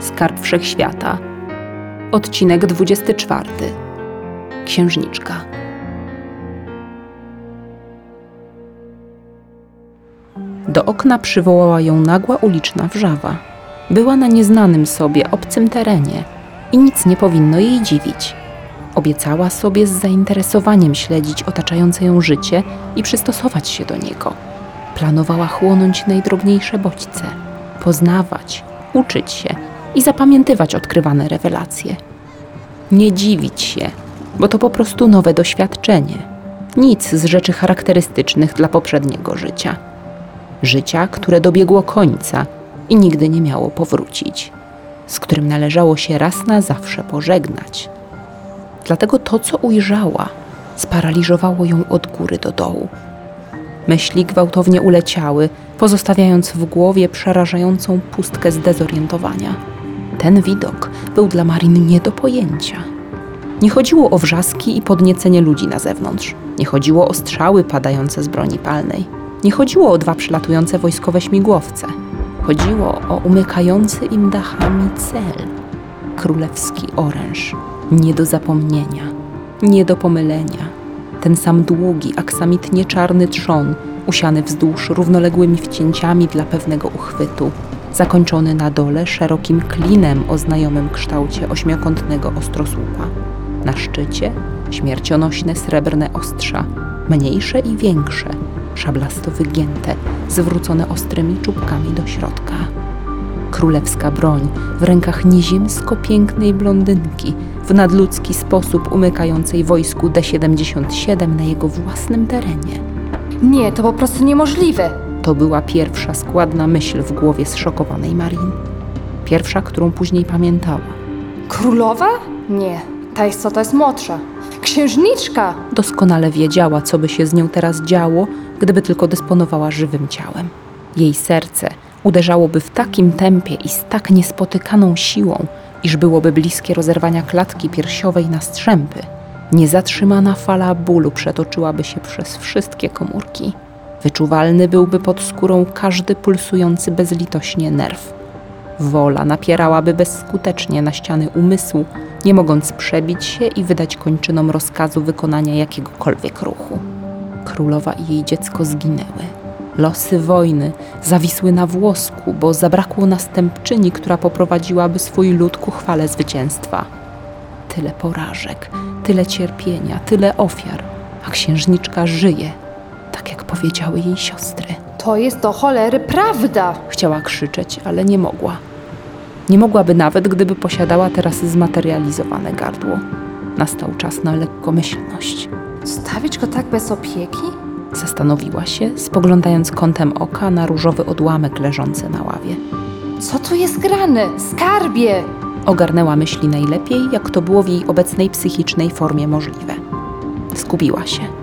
Skarb Wszechświata. Odcinek 24. Księżniczka. Do okna przywołała ją nagła uliczna wrzawa. Była na nieznanym sobie, obcym terenie i nic nie powinno jej dziwić. Obiecała sobie z zainteresowaniem śledzić otaczające ją życie i przystosować się do niego. Planowała chłonąć najdrobniejsze bodźce, poznawać, uczyć się i zapamiętywać odkrywane rewelacje. Nie dziwić się, bo to po prostu nowe doświadczenie. Nic z rzeczy charakterystycznych dla poprzedniego życia. Życia, które dobiegło końca i nigdy nie miało powrócić, z którym należało się raz na zawsze pożegnać. Dlatego to, co ujrzała, sparaliżowało ją od góry do dołu. Myśli gwałtownie uleciały, pozostawiając w głowie przerażającą pustkę zdezorientowania. Ten widok był dla Marin nie do pojęcia. Nie chodziło o wrzaski i podniecenie ludzi na zewnątrz. Nie chodziło o strzały padające z broni palnej. Nie chodziło o dwa przylatujące wojskowe śmigłowce. Chodziło o umykający im dachami cel. Królewski oręż. Nie do zapomnienia. Nie do pomylenia. Ten sam długi, aksamitnie czarny trzon, usiany wzdłuż równoległymi wcięciami dla pewnego uchwytu, zakończony na dole szerokim klinem o znajomym kształcie ośmiokątnego ostrosłupa. Na szczycie śmiercionośne srebrne ostrza, mniejsze i większe, szablasto wygięte, zwrócone ostrymi czubkami do środka. Królewska broń w rękach nieziemsko pięknej blondynki, w nadludzki sposób umykającej wojsku D-77 na jego własnym terenie. Nie, to po prostu niemożliwe. To była pierwsza składna myśl w głowie zszokowanej Marin. Pierwsza, którą później pamiętała. Królowa? Nie, ta istota jest młodsza. Księżniczka! Doskonale wiedziała, co by się z nią teraz działo, gdyby tylko dysponowała żywym ciałem. Jej serce uderzałoby w takim tempie i z tak niespotykaną siłą, iż byłoby bliskie rozerwania klatki piersiowej na strzępy. Niezatrzymana fala bólu przetoczyłaby się przez wszystkie komórki. Wyczuwalny byłby pod skórą każdy pulsujący bezlitośnie nerw. Wola napierałaby bezskutecznie na ściany umysłu, nie mogąc przebić się i wydać kończynom rozkazu wykonania jakiegokolwiek ruchu. Królowa i jej dziecko zginęły. Losy wojny zawisły na włosku, bo zabrakło następczyni, która poprowadziłaby swój lud ku chwale zwycięstwa. Tyle porażek, tyle cierpienia, tyle ofiar, a księżniczka żyje, tak jak powiedziały jej siostry. To jest do cholery prawda! Chciała krzyczeć, ale nie mogła. Nie mogłaby nawet, gdyby posiadała teraz zmaterializowane gardło. Nastał czas na lekkomyślność. Stawić go tak bez opieki? Zastanowiła się, spoglądając kątem oka na różowy odłamek leżący na ławie. Co tu jest grane? Skarbie! Ogarnęła myśli najlepiej, jak to było w jej obecnej psychicznej formie możliwe. Skupiła się.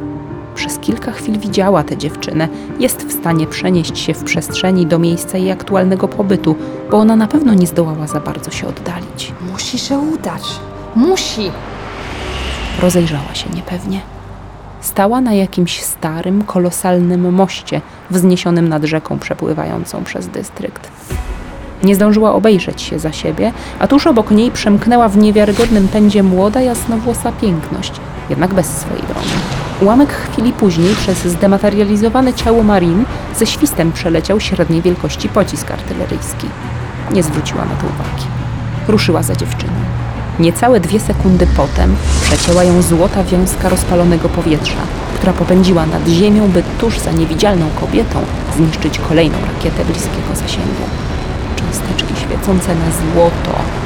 Przez kilka chwil widziała tę dziewczynę. Jest w stanie przenieść się w przestrzeni do miejsca jej aktualnego pobytu, bo ona na pewno nie zdołała za bardzo się oddalić. Musi się udać. Musi! Rozejrzała się niepewnie. Stała na jakimś starym, kolosalnym moście wzniesionym nad rzeką przepływającą przez dystrykt. Nie zdążyła obejrzeć się za siebie, a tuż obok niej przemknęła w niewiarygodnym pędzie młoda, jasnowłosa piękność, jednak bez swojej broni. Ułamek chwili później przez zdematerializowane ciało Marin ze świstem przeleciał średniej wielkości pocisk artyleryjski. Nie zwróciła na to uwagi. Ruszyła za dziewczyną. Niecałe dwie sekundy potem przecięła ją złota wiązka rozpalonego powietrza, która popędziła nad ziemią, by tuż za niewidzialną kobietą zniszczyć kolejną rakietę bliskiego zasięgu. Cząsteczki świecące na złoto.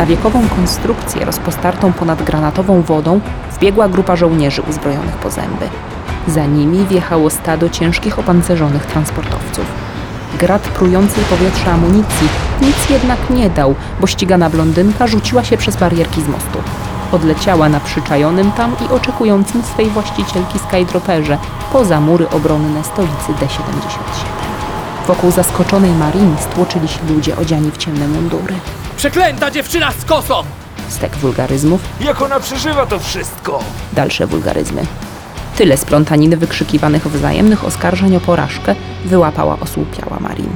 Na wiekową konstrukcję rozpostartą ponad granatową wodą wbiegła grupa żołnierzy uzbrojonych po zęby. Za nimi wjechało stado ciężkich opancerzonych transportowców. Grad prującej powietrza amunicji nic jednak nie dał, bo ścigana blondynka rzuciła się przez barierki z mostu. Odleciała na przyczajonym tam i oczekującym swej właścicielki skydroperze poza mury obronne stolicy D-77. Wokół zaskoczonej Marin stłoczyli się ludzie odziani w ciemne mundury. Przeklęta dziewczyna z kosą! Stek wulgaryzmów, Jak ona przeżywa to wszystko? dalsze wulgaryzmy. Tyle splątaniny wykrzykiwanych wzajemnych oskarżeń o porażkę wyłapała osłupiała Marin.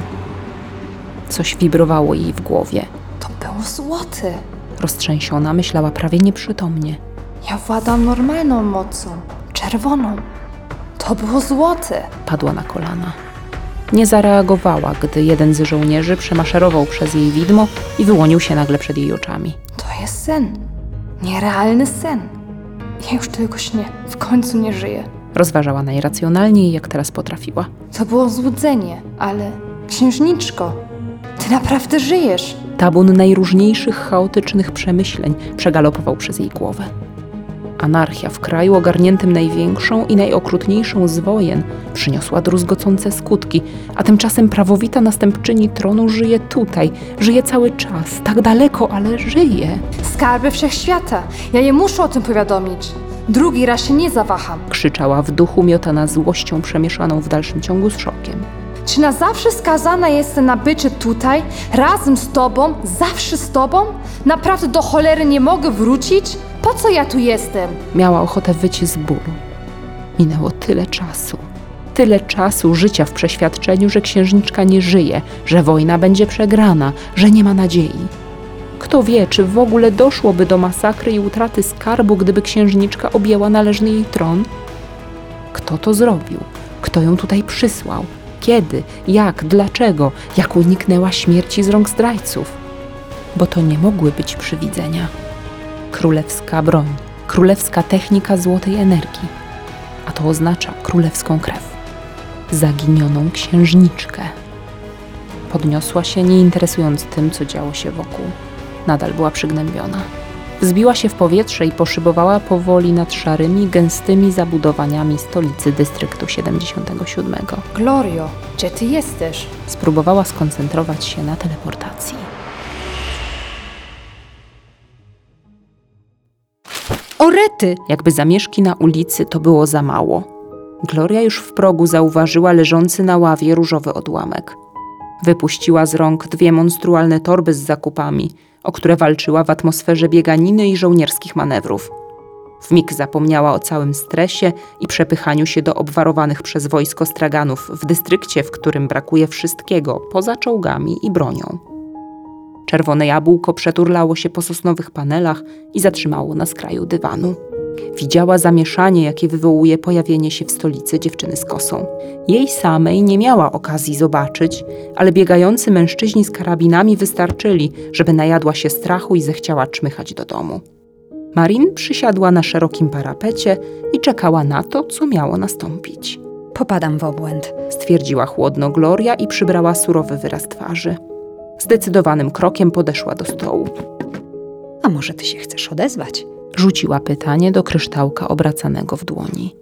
Coś wibrowało jej w głowie. To było złote. Roztrzęsiona myślała prawie nieprzytomnie. Ja władam normalną mocą, czerwoną. To było złote. Padła na kolana. Nie zareagowała, gdy jeden z żołnierzy przemaszerował przez jej widmo i wyłonił się nagle przed jej oczami. To jest sen. Nierealny sen. Ja już tylko śnię. W końcu nie żyję. Rozważała najracjonalniej, jak teraz potrafiła. To było złudzenie, ale księżniczko, ty naprawdę żyjesz. Tabun najróżniejszych chaotycznych przemyśleń przegalopował przez jej głowę. Anarchia w kraju ogarniętym największą i najokrutniejszą z wojen przyniosła druzgocące skutki, a tymczasem prawowita następczyni tronu żyje tutaj, żyje cały czas, tak daleko, ale żyje. Skarby wszechświata. Ja je muszę o tym powiadomić. Drugi raz się nie zawaham. Krzyczała w duchu miotana złością przemieszaną w dalszym ciągu z szokiem. Czy na zawsze skazana jestem na bycie tutaj, razem z tobą, zawsze z tobą? Naprawdę do cholery nie mogę wrócić? Po co ja tu jestem? Miała ochotę wyć z bólu. Minęło tyle czasu. Tyle czasu życia w przeświadczeniu, że księżniczka nie żyje, że wojna będzie przegrana, że nie ma nadziei. Kto wie, czy w ogóle doszłoby do masakry i utraty skarbu, gdyby księżniczka objęła należny jej tron? Kto to zrobił? Kto ją tutaj przysłał? Kiedy? Jak? Dlaczego? Jak uniknęła śmierci z rąk zdrajców? Bo to nie mogły być przywidzenia królewska broń, królewska technika złotej energii, a to oznacza królewską krew, zaginioną księżniczkę. Podniosła się, nie interesując tym, co działo się wokół. Nadal była przygnębiona. Wzbiła się w powietrze i poszybowała powoli nad szarymi, gęstymi zabudowaniami stolicy dystryktu 77. Glorio, gdzie ty jesteś? Spróbowała skoncentrować się na teleportacji. Orety! Jakby zamieszki na ulicy to było za mało. Gloria już w progu zauważyła leżący na ławie różowy odłamek. Wypuściła z rąk dwie monstrualne torby z zakupami, o które walczyła w atmosferze bieganiny i żołnierskich manewrów. W mig zapomniała o całym stresie i przepychaniu się do obwarowanych przez wojsko straganów w dystrykcie, w którym brakuje wszystkiego poza czołgami i bronią. Czerwone jabłko przeturlało się po sosnowych panelach i zatrzymało na skraju dywanu. Widziała zamieszanie, jakie wywołuje pojawienie się w stolicy dziewczyny z kosą. Jej samej nie miała okazji zobaczyć, ale biegający mężczyźni z karabinami wystarczyli, żeby najadła się strachu i zechciała czmychać do domu. Marin przysiadła na szerokim parapecie i czekała na to, co miało nastąpić. Popadam w obłęd. Stwierdziła chłodno Gloria i przybrała surowy wyraz twarzy. Zdecydowanym krokiem podeszła do stołu. A może ty się chcesz odezwać? Rzuciła pytanie do kryształka obracanego w dłoni.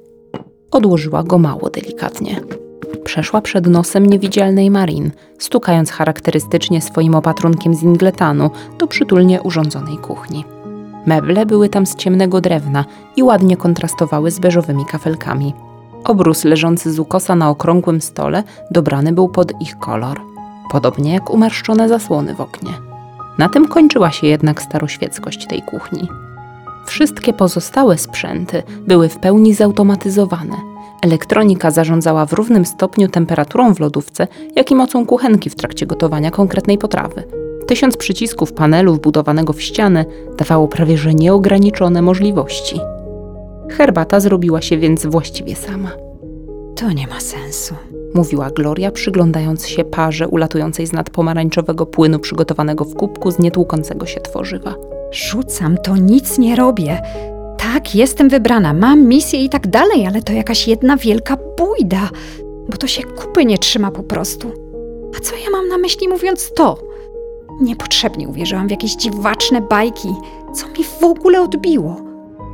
Odłożyła go mało delikatnie. Przeszła przed nosem niewidzialnej Marin, stukając charakterystycznie swoim opatrunkiem z ingletanu do przytulnie urządzonej kuchni. Meble były tam z ciemnego drewna i ładnie kontrastowały z beżowymi kafelkami. Obrus leżący z ukosa na okrągłym stole dobrany był pod ich kolor, podobnie jak umarszczone zasłony w oknie. Na tym kończyła się jednak staroświeckość tej kuchni. Wszystkie pozostałe sprzęty były w pełni zautomatyzowane. Elektronika zarządzała w równym stopniu temperaturą w lodówce, jak i mocą kuchenki w trakcie gotowania konkretnej potrawy. Tysiąc przycisków panelu wbudowanego w ścianę dawało prawie że nieograniczone możliwości. Herbata zrobiła się więc właściwie sama, To nie ma sensu. Mówiła Gloria, przyglądając się parze ulatującej z nad pomarańczowego płynu przygotowanego w kubku z nietłukącego się tworzywa. Rzucam to, nic nie robię. Tak, jestem wybrana, mam misję i tak dalej, ale to jakaś jedna wielka bójda, bo to się kupy nie trzyma po prostu. A co ja mam na myśli mówiąc to? Niepotrzebnie uwierzyłam w jakieś dziwaczne bajki. Co mi w ogóle odbiło?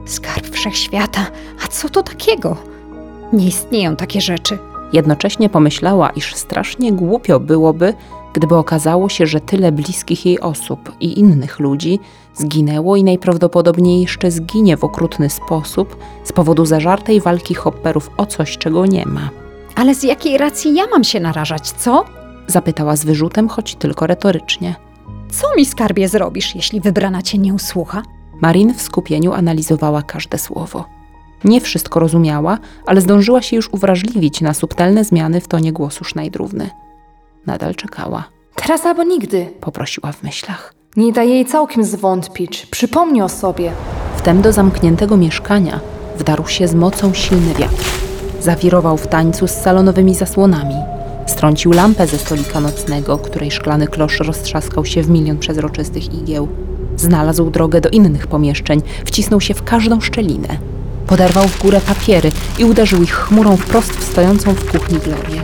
Skarb wszechświata, a co to takiego? Nie istnieją takie rzeczy. Jednocześnie pomyślała, iż strasznie głupio byłoby, gdyby okazało się, że tyle bliskich jej osób i innych ludzi zginęło i najprawdopodobniej jeszcze zginie w okrutny sposób z powodu zażartej walki hopperów o coś, czego nie ma. Ale z jakiej racji ja mam się narażać, co? Zapytała z wyrzutem, choć tylko retorycznie. Co mi skarbie zrobisz, jeśli wybrana cię nie usłucha? Marin w skupieniu analizowała każde słowo. Nie wszystko rozumiała, ale zdążyła się już uwrażliwić na subtelne zmiany w tonie głosu Sznajdrówny. Nadal czekała. Teraz albo nigdy. Poprosiła w myślach. Nie daj jej całkiem zwątpić. Przypomnij o sobie. Wtem do zamkniętego mieszkania wdarł się z mocą silny wiatr. Zawirował w tańcu z salonowymi zasłonami. Strącił lampę ze stolika nocnego, której szklany klosz roztrzaskał się w milion przezroczystych igieł. Znalazł drogę do innych pomieszczeń, wcisnął się w każdą szczelinę. Poderwał w górę papiery i uderzył ich chmurą wprost w stojącą w kuchni Glorię.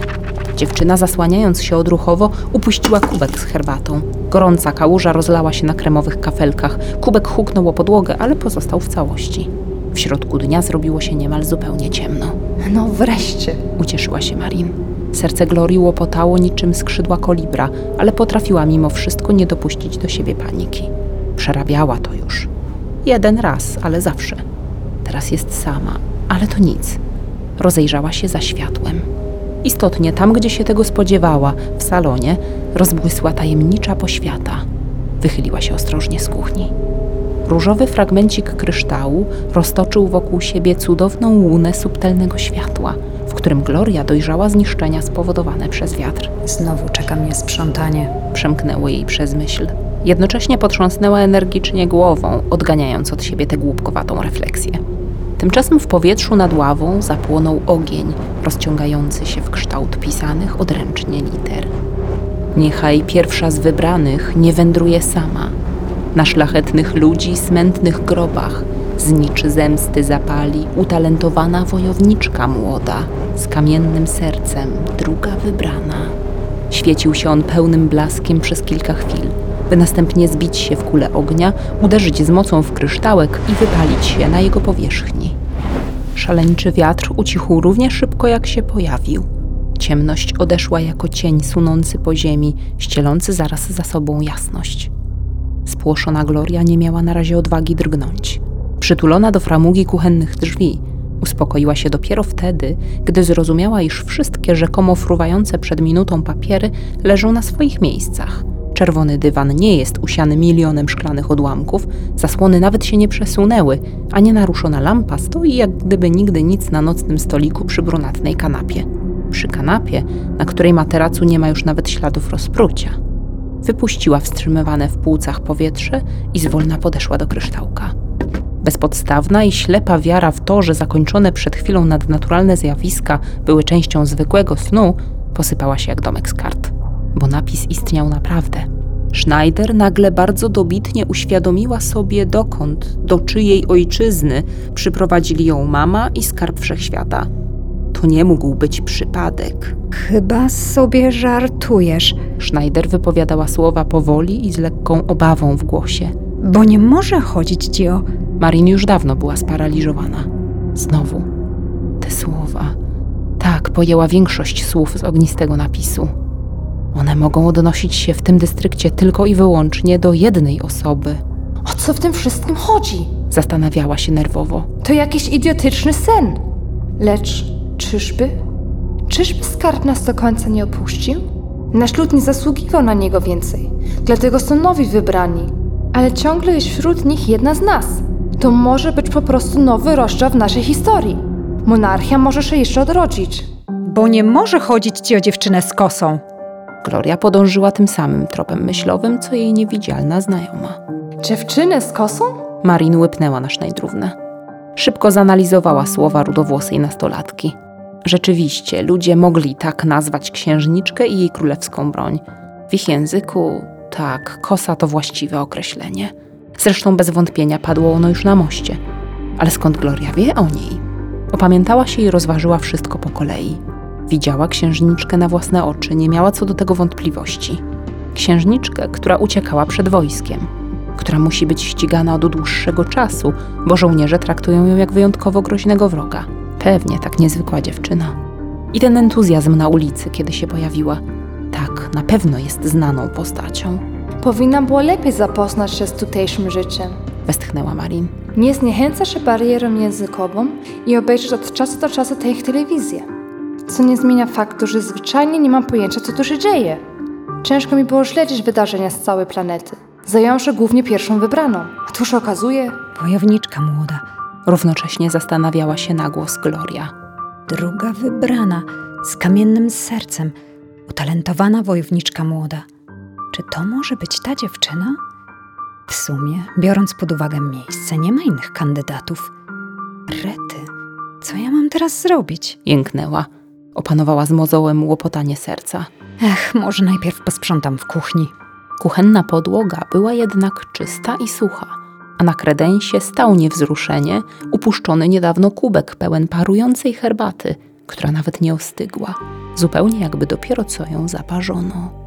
Dziewczyna, zasłaniając się odruchowo, upuściła kubek z herbatą. Gorąca kałuża rozlała się na kremowych kafelkach. Kubek huknął o podłogę, ale pozostał w całości. W środku dnia zrobiło się niemal zupełnie ciemno. No wreszcie. Ucieszyła się Marin. Serce Glorii łopotało niczym skrzydła kolibra, ale potrafiła mimo wszystko nie dopuścić do siebie paniki. Przerabiała to już. Jeden raz, ale zawsze. Teraz jest sama, ale to nic. Rozejrzała się za światłem. Istotnie, tam gdzie się tego spodziewała, w salonie, rozbłysła tajemnicza poświata. Wychyliła się ostrożnie z kuchni. Różowy fragmencik kryształu roztoczył wokół siebie cudowną łunę subtelnego światła, w którym Gloria dojrzała zniszczenia spowodowane przez wiatr. Znowu czeka mnie sprzątanie. Przemknęło jej przez myśl. Jednocześnie potrząsnęła energicznie głową, odganiając od siebie tę głupkowatą refleksję. Tymczasem w powietrzu nad ławą zapłonął ogień, rozciągający się w kształt pisanych odręcznie liter. Niechaj pierwsza z wybranych nie wędruje sama. Na szlachetnych ludzi smętnych grobach zniczy zemsty zapali utalentowana wojowniczka młoda, z kamiennym sercem, druga wybrana. Świecił się on pełnym blaskiem przez kilka chwil, by następnie zbić się w kulę ognia, uderzyć z mocą w kryształek i wypalić się na jego powierzchni. Szaleńczy wiatr ucichł równie szybko, jak się pojawił. Ciemność odeszła jako cień sunący po ziemi, ścielący zaraz za sobą jasność. Spłoszona Gloria nie miała na razie odwagi drgnąć. Przytulona do framugi kuchennych drzwi, uspokoiła się dopiero wtedy, gdy zrozumiała, iż wszystkie rzekomo fruwające przed minutą papiery leżą na swoich miejscach. Czerwony dywan nie jest usiany milionem szklanych odłamków, zasłony nawet się nie przesunęły, a nienaruszona lampa stoi jak gdyby nigdy nic na nocnym stoliku przy brunatnej kanapie. Przy kanapie, na której materacu nie ma już nawet śladów rozprucia. Wypuściła wstrzymywane w płucach powietrze i zwolna podeszła do kryształka. Bezpodstawna i ślepa wiara w to, że zakończone przed chwilą nadnaturalne zjawiska były częścią zwykłego snu, posypała się jak domek z kart, bo napis istniał naprawdę. Schneider nagle bardzo dobitnie uświadomiła sobie, dokąd, do czyjej ojczyzny przyprowadzili ją mama i skarb wszechświata. To nie mógł być przypadek. Chyba sobie żartujesz, Schneider wypowiadała słowa powoli i z lekką obawą w głosie. bo nie może chodzić ci o... Marin już dawno była sparaliżowana. Znowu te słowa. Tak, pojęła większość słów z ognistego napisu. One mogą odnosić się w tym dystrykcie tylko i wyłącznie do jednej osoby. O co w tym wszystkim chodzi? Zastanawiała się nerwowo. To jakiś idiotyczny sen. Lecz czyżby? Czyżby skarb nas do końca nie opuścił? Nasz lud nie zasługiwał na niego więcej, dlatego są nowi wybrani. Ale ciągle jest wśród nich jedna z nas. To może być po prostu nowy rozdział w naszej historii. Monarchia może się jeszcze odrodzić. Bo nie może chodzić ci o dziewczynę z kosą. Gloria podążyła tym samym tropem myślowym, co jej niewidzialna znajoma. Dziewczynę z kosą? Marin łypnęła na sznajdrównę. Szybko zanalizowała słowa rudowłosej nastolatki. Rzeczywiście, ludzie mogli tak nazwać księżniczkę i jej królewską broń. W ich języku, tak, kosa to właściwe określenie. Zresztą bez wątpienia padło ono już na moście. Ale skąd Gloria wie o niej? Opamiętała się i rozważyła wszystko po kolei. Widziała księżniczkę na własne oczy, nie miała co do tego wątpliwości. Księżniczkę, która uciekała przed wojskiem, która musi być ścigana od dłuższego czasu, bo żołnierze traktują ją jak wyjątkowo groźnego wroga. Pewnie tak niezwykła dziewczyna. I ten entuzjazm na ulicy, kiedy się pojawiła. Tak, na pewno jest znaną postacią. Powinna było lepiej zapoznać się z tutejszym życiem. Westchnęła Marin. Nie zniechęca się barierą językową i obejrzeć od czasu do czasu tę ich telewizję. Co nie zmienia faktu, że zwyczajnie nie mam pojęcia, co tu się dzieje. Ciężko mi było śledzić wydarzenia z całej planety. Zająłem się głównie pierwszą wybraną. A tu się okazuje, Wojowniczka młoda, Równocześnie zastanawiała się na głos Gloria. druga wybrana, z kamiennym sercem, utalentowana wojowniczka młoda. Czy to może być ta dziewczyna? W sumie, biorąc pod uwagę miejsce, nie ma innych kandydatów. Rety, co ja mam teraz zrobić? Jęknęła. Opanowała z mozołem łopotanie serca. Ech, może najpierw posprzątam w kuchni. Kuchenna podłoga była jednak czysta i sucha, a na kredensie stał niewzruszenie upuszczony niedawno kubek pełen parującej herbaty, która nawet nie ostygła, zupełnie jakby dopiero co ją zaparzono.